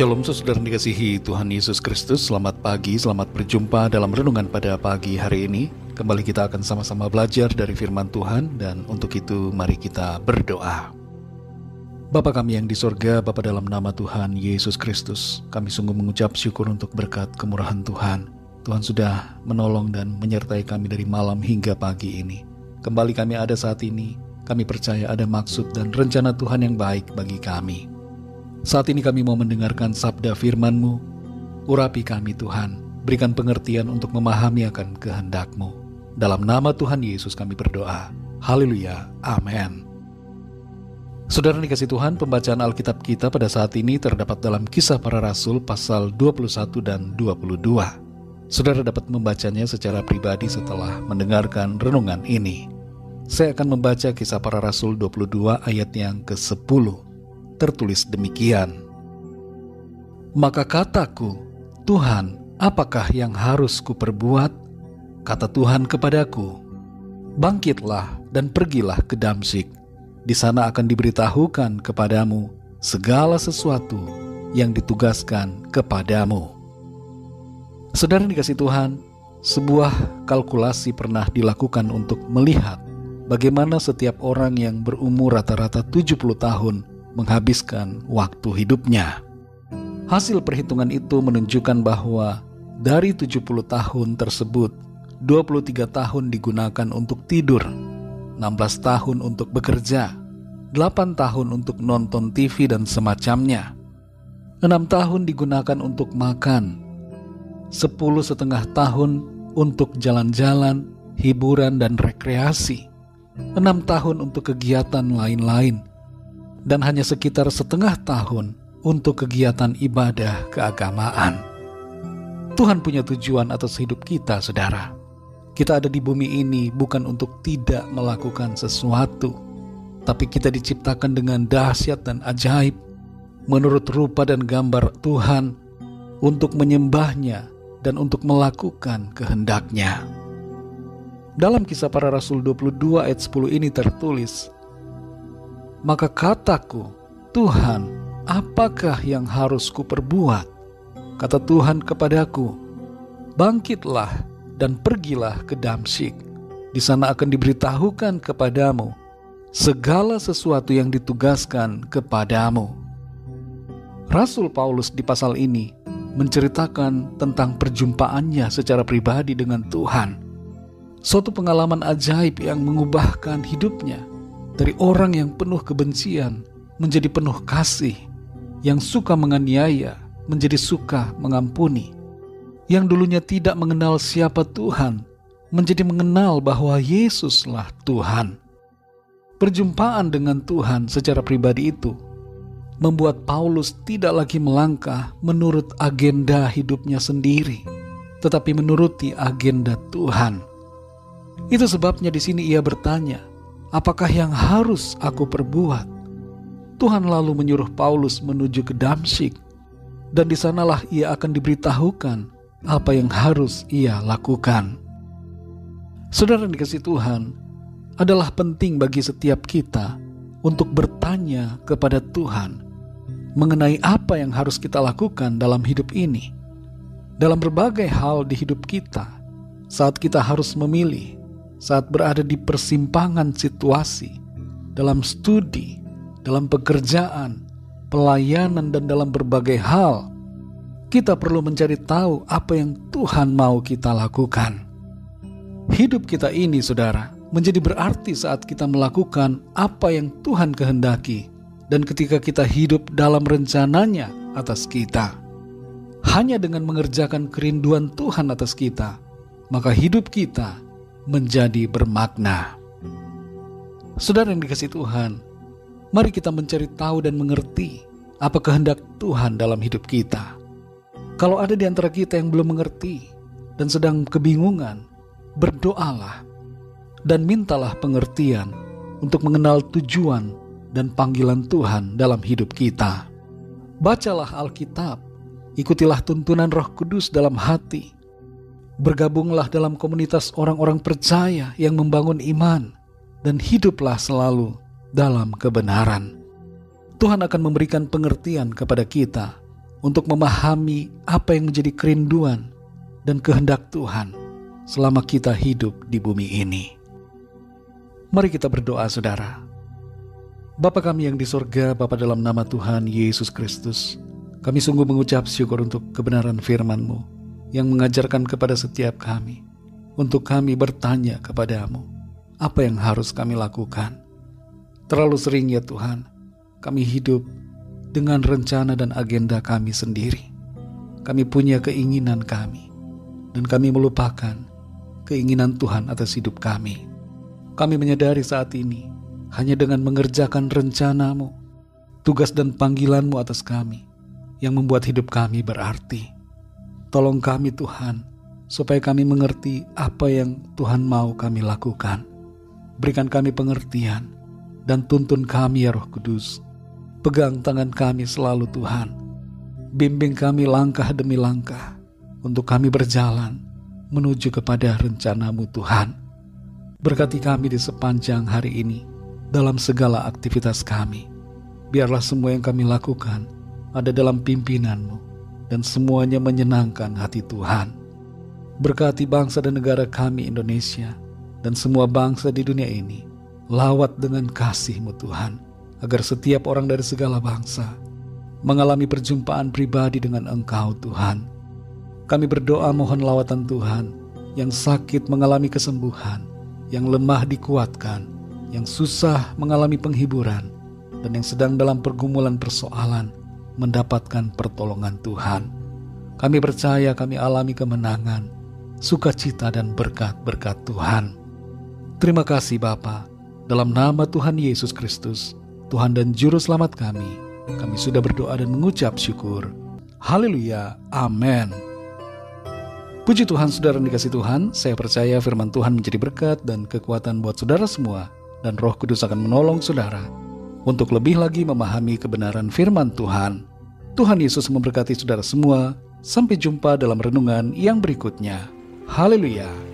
Shalom saudara dikasihi Tuhan Yesus Kristus. Selamat pagi, selamat berjumpa dalam renungan pada pagi hari ini. Kembali kita akan sama-sama belajar dari firman Tuhan Dan untuk itu mari kita berdoa. Bapa kami yang di sorga, Bapa dalam nama Tuhan Yesus Kristus Kami sungguh mengucap syukur untuk berkat kemurahan Tuhan. Tuhan sudah menolong dan menyertai kami dari malam hingga pagi ini. Kembali kami ada saat ini Kami percaya ada maksud dan rencana Tuhan yang baik bagi kami saat ini kami mau mendengarkan sabda firman-Mu. Urapi kami Tuhan, berikan pengertian untuk memahami akan kehendak-Mu. Dalam nama Tuhan Yesus kami berdoa. Haleluya. Amin. Saudara dikasih Tuhan, pembacaan Alkitab kita pada saat ini terdapat dalam kisah para rasul pasal 21 dan 22. Saudara dapat membacanya secara pribadi setelah mendengarkan renungan ini. Saya akan membaca kisah para rasul 22 ayat yang ke-10 tertulis demikian. Maka kataku, Tuhan, apakah yang harus kuperbuat? Kata Tuhan kepadaku, bangkitlah dan pergilah ke Damsik. Di sana akan diberitahukan kepadamu segala sesuatu yang ditugaskan kepadamu. Saudara dikasih Tuhan, sebuah kalkulasi pernah dilakukan untuk melihat bagaimana setiap orang yang berumur rata-rata 70 tahun menghabiskan waktu hidupnya. Hasil perhitungan itu menunjukkan bahwa dari 70 tahun tersebut, 23 tahun digunakan untuk tidur, 16 tahun untuk bekerja, 8 tahun untuk nonton TV dan semacamnya, 6 tahun digunakan untuk makan, 10 setengah tahun untuk jalan-jalan, hiburan dan rekreasi, 6 tahun untuk kegiatan lain-lain, dan hanya sekitar setengah tahun untuk kegiatan ibadah keagamaan. Tuhan punya tujuan atas hidup kita, saudara. Kita ada di bumi ini bukan untuk tidak melakukan sesuatu, tapi kita diciptakan dengan dahsyat dan ajaib menurut rupa dan gambar Tuhan untuk menyembahnya dan untuk melakukan kehendaknya. Dalam kisah para rasul 22 ayat 10 ini tertulis, maka kataku, Tuhan, apakah yang harus kuperbuat? Kata Tuhan kepadaku, bangkitlah dan pergilah ke Damsik. Di sana akan diberitahukan kepadamu segala sesuatu yang ditugaskan kepadamu. Rasul Paulus di pasal ini menceritakan tentang perjumpaannya secara pribadi dengan Tuhan. Suatu pengalaman ajaib yang mengubahkan hidupnya dari orang yang penuh kebencian menjadi penuh kasih, yang suka menganiaya menjadi suka mengampuni, yang dulunya tidak mengenal siapa Tuhan menjadi mengenal bahwa Yesuslah Tuhan. Perjumpaan dengan Tuhan secara pribadi itu membuat Paulus tidak lagi melangkah menurut agenda hidupnya sendiri, tetapi menuruti agenda Tuhan. Itu sebabnya di sini ia bertanya, apakah yang harus aku perbuat? Tuhan lalu menyuruh Paulus menuju ke Damsyik, dan di sanalah ia akan diberitahukan apa yang harus ia lakukan. Saudara dikasih Tuhan, adalah penting bagi setiap kita untuk bertanya kepada Tuhan mengenai apa yang harus kita lakukan dalam hidup ini. Dalam berbagai hal di hidup kita, saat kita harus memilih saat berada di persimpangan situasi, dalam studi, dalam pekerjaan, pelayanan, dan dalam berbagai hal, kita perlu mencari tahu apa yang Tuhan mau kita lakukan. Hidup kita ini, saudara, menjadi berarti saat kita melakukan apa yang Tuhan kehendaki, dan ketika kita hidup dalam rencananya atas kita. Hanya dengan mengerjakan kerinduan Tuhan atas kita, maka hidup kita menjadi bermakna. Saudara yang dikasih Tuhan, mari kita mencari tahu dan mengerti apa kehendak Tuhan dalam hidup kita. Kalau ada di antara kita yang belum mengerti dan sedang kebingungan, berdoalah dan mintalah pengertian untuk mengenal tujuan dan panggilan Tuhan dalam hidup kita. Bacalah Alkitab, ikutilah tuntunan Roh Kudus dalam hati, Bergabunglah dalam komunitas orang-orang percaya yang membangun iman dan hiduplah selalu dalam kebenaran. Tuhan akan memberikan pengertian kepada kita untuk memahami apa yang menjadi kerinduan dan kehendak Tuhan selama kita hidup di bumi ini. Mari kita berdoa saudara. Bapa kami yang di sorga, Bapa dalam nama Tuhan Yesus Kristus, kami sungguh mengucap syukur untuk kebenaran firman-Mu yang mengajarkan kepada setiap kami, untuk kami bertanya kepadamu, apa yang harus kami lakukan. Terlalu sering ya Tuhan, kami hidup dengan rencana dan agenda kami sendiri. Kami punya keinginan kami, dan kami melupakan keinginan Tuhan atas hidup kami. Kami menyadari saat ini, hanya dengan mengerjakan rencanamu, tugas dan panggilanmu atas kami, yang membuat hidup kami berarti. Tolong kami Tuhan, supaya kami mengerti apa yang Tuhan mau kami lakukan. Berikan kami pengertian, dan tuntun kami ya roh kudus, Pegang tangan kami selalu Tuhan. Bimbing kami langkah demi langkah untuk kami berjalan menuju kepada rencanamu Tuhan. Berkati kami di sepanjang hari ini dalam segala aktivitas kami. Biarlah semua yang kami lakukan ada dalam pimpinanmu dan semuanya menyenangkan hati Tuhan. Berkati bangsa dan negara kami Indonesia dan semua bangsa di dunia ini. Lawat dengan kasih-Mu Tuhan agar setiap orang dari segala bangsa mengalami perjumpaan pribadi dengan Engkau, Tuhan. Kami berdoa mohon lawatan Tuhan yang sakit mengalami kesembuhan, yang lemah dikuatkan, yang susah mengalami penghiburan, dan yang sedang dalam pergumulan persoalan mendapatkan pertolongan Tuhan. Kami percaya kami alami kemenangan, sukacita dan berkat-berkat Tuhan. Terima kasih Bapa, dalam nama Tuhan Yesus Kristus, Tuhan dan Juru Selamat kami, kami sudah berdoa dan mengucap syukur. Haleluya, amin. Puji Tuhan, saudara dikasih Tuhan, saya percaya firman Tuhan menjadi berkat dan kekuatan buat saudara semua, dan roh kudus akan menolong saudara untuk lebih lagi memahami kebenaran firman Tuhan. Tuhan Yesus memberkati saudara semua, sampai jumpa dalam renungan yang berikutnya. Haleluya.